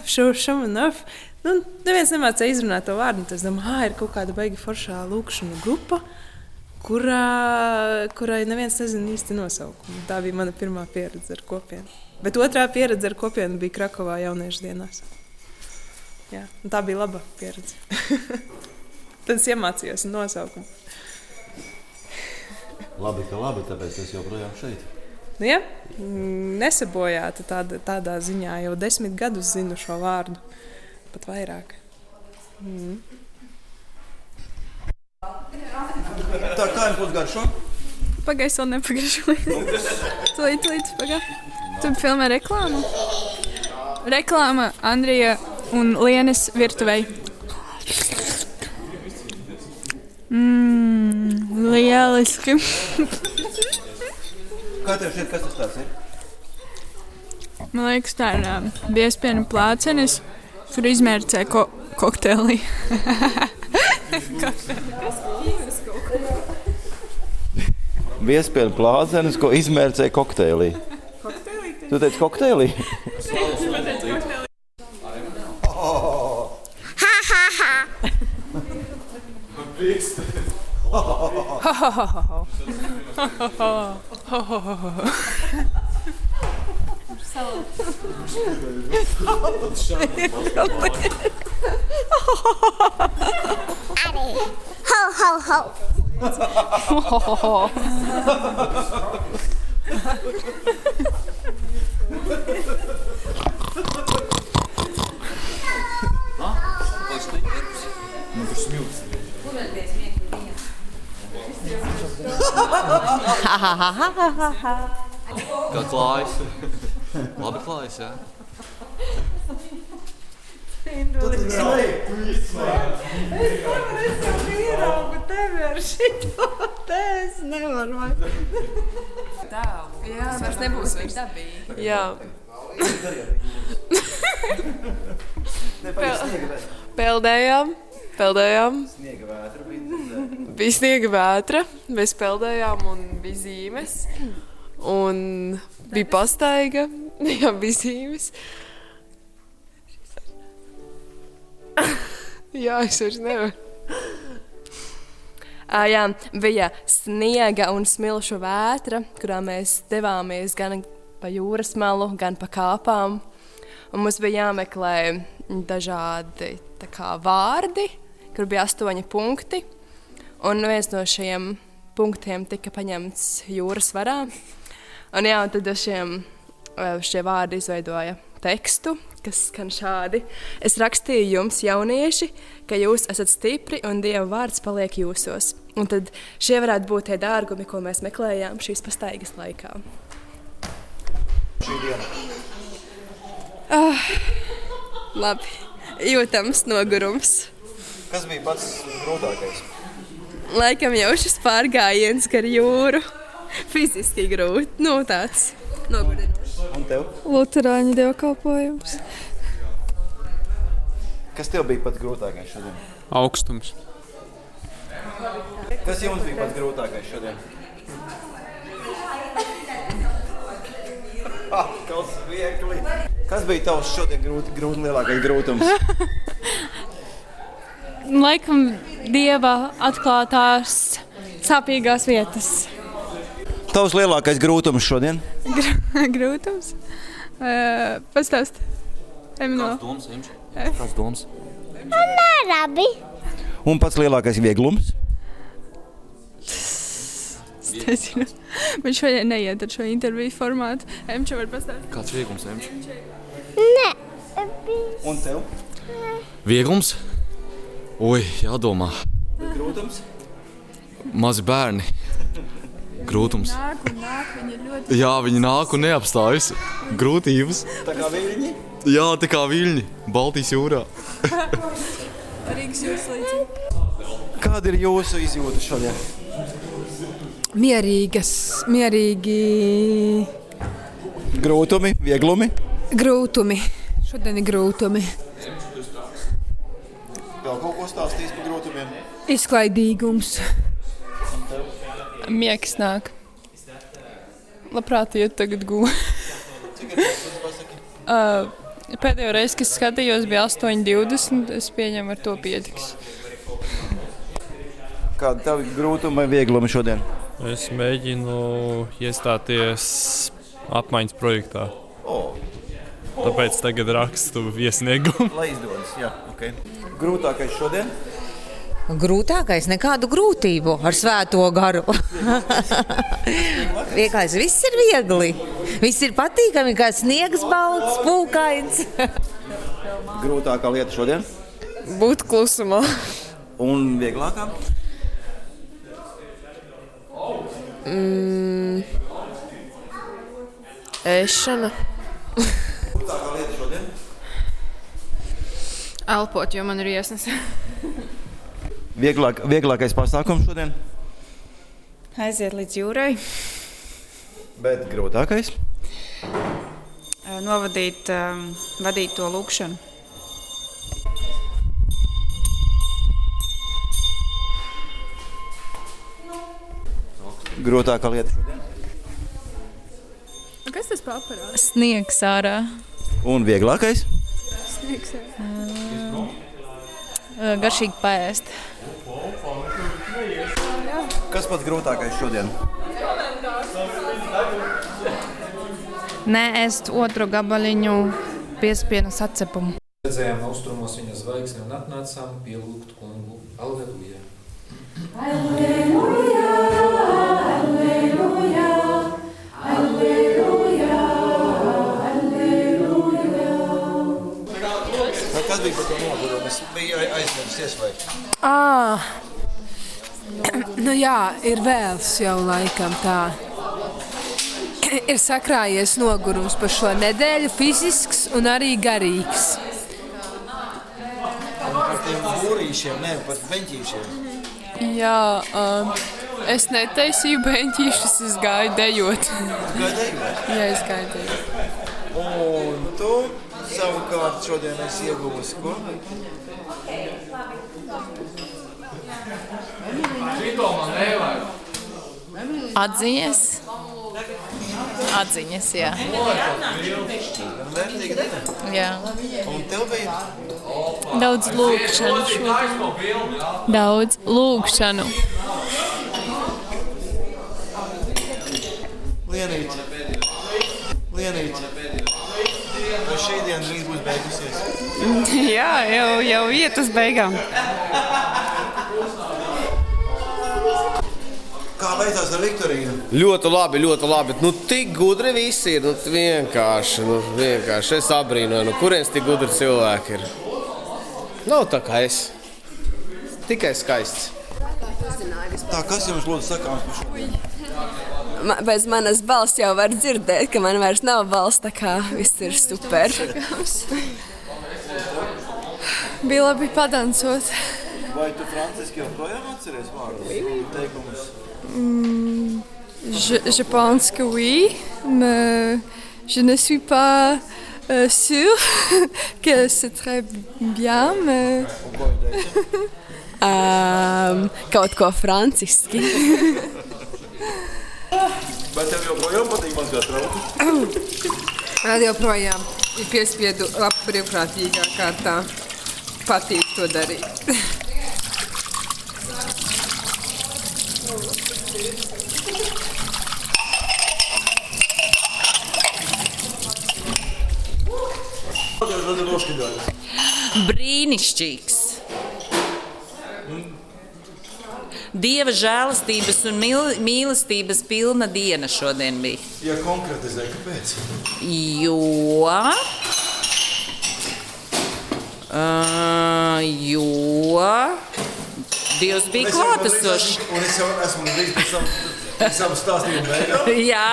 šemenef. Nu, neviens nemācīja izrunāt to vārdu. Tad Es domāju, ah, ir kaut kāda baigi foršā lūkšanu grupa kurā, kurai neviens nezina īsti nosaukumu. Tā bija mana pirmā pieredze ar kopienu. Bet otrā pieredze ar kopienu bija Krakovā jauniešu dienās. Jā, un tā bija laba pieredze. Tad es iemācījos nosaukumu. Labi, ka labi, tāpēc es joprojām šeit. Nu, ja? Nesabojāta tādā, tādā ziņā jau desmit gadus zinu šo vārdu. Pat vairāk. Mm. Tā kā jums būs garšo? Pagaidzi, vēl nepagaidzi. Tūlīt, tūlīt, pagaidzi. Tu filmē reklāmu? Reklāma Andrija un Lienas virtuvei. Mmm, lieliski. Kā tev šķiet, kas tas ir? Man liekas, tā ir um, biespienu plācenis, kur izmērcē ko kokteili. Viespienu plāzenes, ko izmērcēja kokteilī. Tu teici kokteilī? Komplext. Ho, ho, ho. ho, ho, ho. Kā klājas? Labi klājas, jā. Es nevaru, es jau ieraugu tevi ar šito te, es nevaru vairs. Jā, vairs nebūs vairs dabīgi. Jā. Pel- Peldējām, peldējām. Sniega vētra bija. Bija sniega vētra, mēs peldējām un bija zīmes. Un bija pastaiga, jā, bija zīmes. jā, es vairs nevaru. Uh, jā, bija sniega un smilšu vētra, kurā mēs devāmies gan pa jūras malu, gan pa kāpām. Un mums bija jāmeklē dažādi kā, vārdi, kur bija astoņi punkti. Un viens no šiem punktiem tika paņemts jūras varā. Un, jā, un tad šiem, eh, šie vārdi izveidoja tekstu, kas skan šādi. Es rakstīju jums, jaunieši, ka jūs esat stipri un Dieva vārds paliek jūsos. Un tad šie varētu būt tie dārgumi, ko mēs meklējām šīs pastaigas laikā. Ah, labi, jūtams nogurums. Kas bija pats grūtākais? Laikam jau šis pārgājiens gar jūru. Fiziski grūti. Nu, tāds nogurdinošs. Un tev? Lutāņu dievkalpojums. Kas tev bija pats grūtākais šodien? Augstums. Kas jums bija pats grūtākais šodien? Ah. Kas bija tavs šodien grūti, grūti lielākais grūtums? Laikam dieva atklātās sāpīgās vietas. Tavs lielākais grūtums šodien? Grūtums. Uh, Pastāst. Emino. Kāds domas, Imš? Kāds domas? Labi. Un pats lielākais vieglums? Es nezinu. Man šodien neiet ar šo interviju formātu. Emča var pastāstīt. Kāds vieglums, Imš? Nē. Un tev? Vieglums? Oi, jādomā. Grūtums? Mazi bērni. Grūtums. Nāk un nāk, viņi ir ļoti. Jā, viņi nāk un neapstājas. Grūtības. Tā kā viļņi? Jā, tā kā viļņi Baltijas jūrā. Rīgas jūras līdzi. Kāda ir jūsu izjūta šodien? Mierīgas, mierīgi Grūtumi, vieglumi? grūtumi. Šodien ir grūtumi. Vēl kaut ko stāstīs par grūtumiem? Izklaidīgums. Miegs nāk. Labprāt, iet tagad gulēt. uh, pēdējo reizi, kad skatījos, bija 8,20. Es pieņemu, ar to pietiks. Kāda tev ir grūtuma vai vieglumi šodien? Es mēģinu iestāties apmaiņas projektā. O. Tāpēc tagad rakstu iesniegumu. Lai izdodas, jā, ok. Grūtākais šodien? Grūtākais nekādu grūtību ar svēto garu. Vienkārši viss ir viegli. Viss ir patīkami, kā sniegs balts, pūkains. Grūtākā lieta šodien? Būt klusumā. Un vieglākā? Mm. Ēšana. Grūtākā lieta šodien? Elpot, jo man ir iesnas. Vieglāk, vieglākais pasākums šodien? Aiziet līdz jūrai, Bet grūtākais? novadīt, um, vadīt to lūkšanu. Grūtākā lieta šodien? Kas tas par aparātu? Sniegs ārā. Un vieglākais? Sniegs. jā. Ā, Garšīgi paēst. Kas pats grūtākais šodien? Nē, ēst otru gabaliņu piespienu sacepumu. Redzējām austrumos viņa zvaigzni un atnācām pielūgt kungu. Alleluja! Vai Kas bija par to nogurumu? Es biju aizmirsis vai? À, Nu jā, ir vēls jau laikam tā. Ir sakrājies nogurums par šo nedēļu, fizisks un arī garīgs. Par tiem būrīšiem, ne par beņķīšiem. Jā, um, es netaisīju beņķīšus, es gāju dejot. Gāju dejot? Jā, es gāju dejot. Un tu savukārt šodien esi ieguvusi ko? Atziņas. Atziņas, jā. Jā. Un tev bija? Daudz lūkšanu šodien. Daudz lūkšanu. Lienīt. Lienīt. Šī diena drīz būs beigusies? Jā, jau, jau iet uz beigām. Kā veicās ar Viktoriju? Ļoti labi, ļoti labi. Nu, tik gudri visi ir. Nu, vienkārši, nu, vienkārši. Es abrīnoju, no kurienes tik gudri cilvēki ir. Nav tā kā es. Tikai skaists. Tā, kas jums lūdzu sakāms par šo? Ma- Bez manas balss jau var dzirdēt, ka man vairs nav balss, tā kā viss ir super. Bija labi padancot. Vai tu franciski joprojām atceries vārdus un teikumus? Hmm, je, je pense que oui, mais je ne suis pas euh, sûre que c'est très bien. Mais... Um, kaut ko franciski. Vai tev joprojām patīk mazgāt trauku? Man joprojām ir piespiedu labu brīvprātīgā kārtā. Patīk to darīt. Brīnišķīgs. Dieva žēlastības un mīlestības pilna diena šodien bija. Ja konkretizē, kāpēc? Jo, uh, jo Dievs bija klātesošs. Un es jau esmu pēc tam savu stāstījumu beigām. Jā,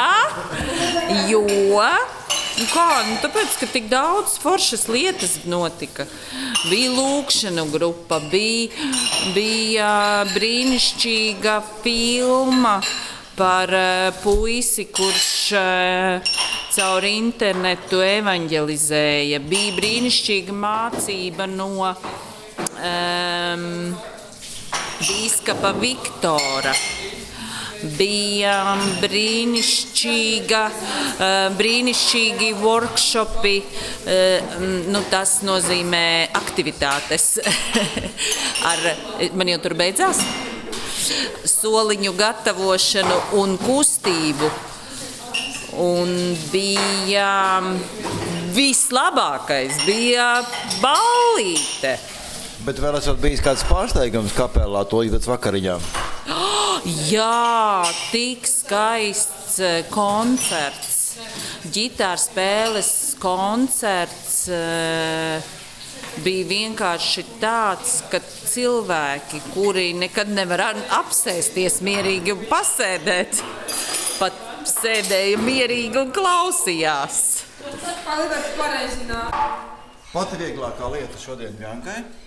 jo. Nu Kā, nu tāpēc, ka tik daudz foršas lietas notika. Bija lūkšana grupa, bija, bija brīnišķīga filma par uh, puisi, kurš uh, caur internetu evanģelizēja. Bija brīnišķīga mācība no um, Bīskapa Viktora bija brīnišķīga, eh, brīnišķīgi workshopi. eh, Nu, tas nozīmē aktivitātes. Ar, man jau tur beidzās soliņu gatavošanu un kustību. Un bija vislabākais, bija ballīte. Bet vēl esat bijis kāds pārsteigums kapelā to līdz vakariņām. Jā, tik skaists eh, koncerts. Gitāra spēles koncerts eh, bija vienkārši tāds, ka cilvēki, kuri nekad nevar apsēsties mierīgi un pasēdēt, pat sēdēja mierīgi un klausījās. Pati vieglākā lieta šodien Bjankai.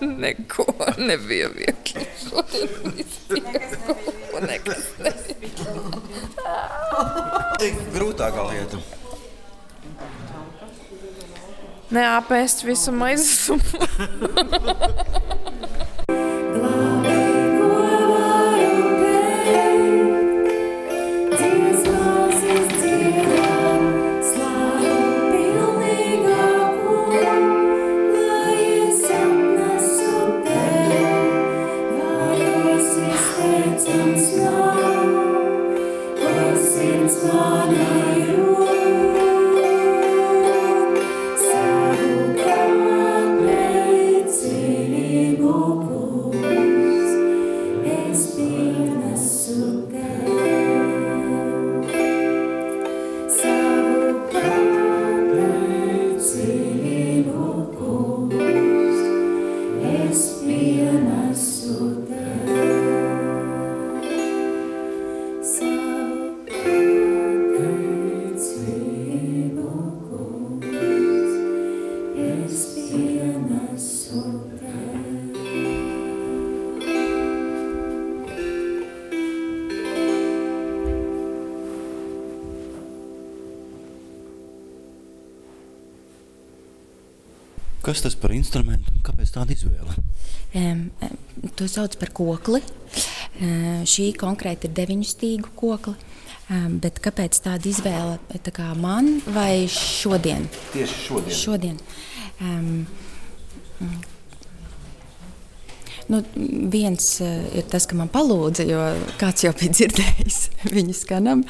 Neko nebija viegli. Šodien viss bija nekas nebija. Grūtākā lieta. Neapēst visu maizumu. Kas tas par instrumentu un kāpēc tāda izvēle? Um, to sauc par kokli. Uh, šī konkrēti ir deviņu stīgu kokla. Um, bet kāpēc tāda izvēle tā kā man vai šodien? Tieši šodien. šodien. Um, Nu, viens uh, ir tas, ka man palūdza, jo kāds jau bija dzirdējis viņu skanam.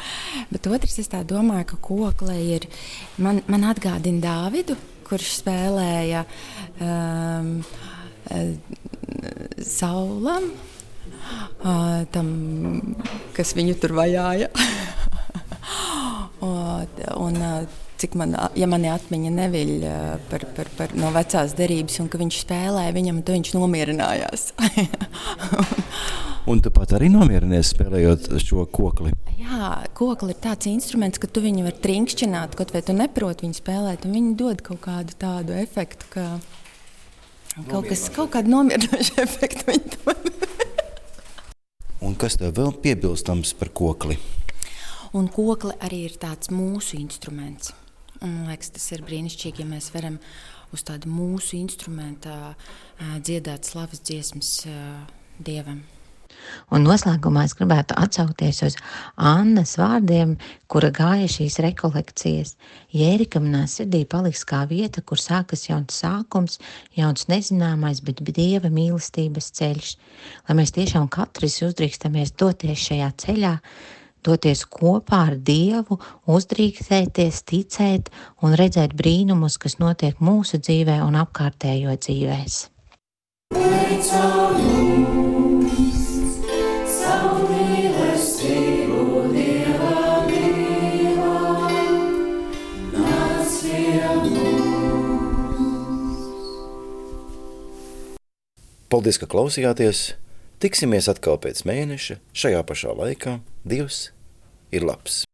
Bet otrs, es domāju, ka kokle ir. Man, man atgādina Dāvidu, kurš spēlēja um, saulam, uh, tam, kas viņu tur vajāja. un, un, cik man, ja mani atmiņa neviļ par, par, par no vecās derības, un ka viņš spēlēja viņam, tad viņš nomierinājās. un tu pat arī nomierinies spēlējot šo kokli? Jā, kokli ir tāds instruments, ka tu viņu vari trinkšķināt, kaut vai tu neproti viņu spēlēt, un viņi dod kaut kādu tādu efektu, ka kaut, kas, kaut kādu nomierinošu efektu viņi dod. un kas tev vēl piebilstams par kokli? Un kokli arī ir tāds mūsu instruments. Un, man liekas, tas ir brīnišķīgi, ja mēs varam uz tādu mūsu instrumentu dziedāt slavas dziesmas dievam. Un noslēgumā es gribētu atsaukties uz Annas vārdiem, kura gāja šīs rekolekcijas. Jērika manā sirdī paliks kā vieta, kur sākas jauns sākums, jauns nezināmais, bet dieva mīlestības ceļš. Lai mēs tiešām katrs uzdrīkstamies doties šajā ceļā, doties kopā ar Dievu, uzdrīkstēties, ticēt un redzēt brīnumus, kas notiek mūsu dzīvē un apkārtējo dzīvēs. Paldies, ka klausījāties! Tiksimies atkal pēc mēneša, šajā pašā laikā. Dievs ir labs!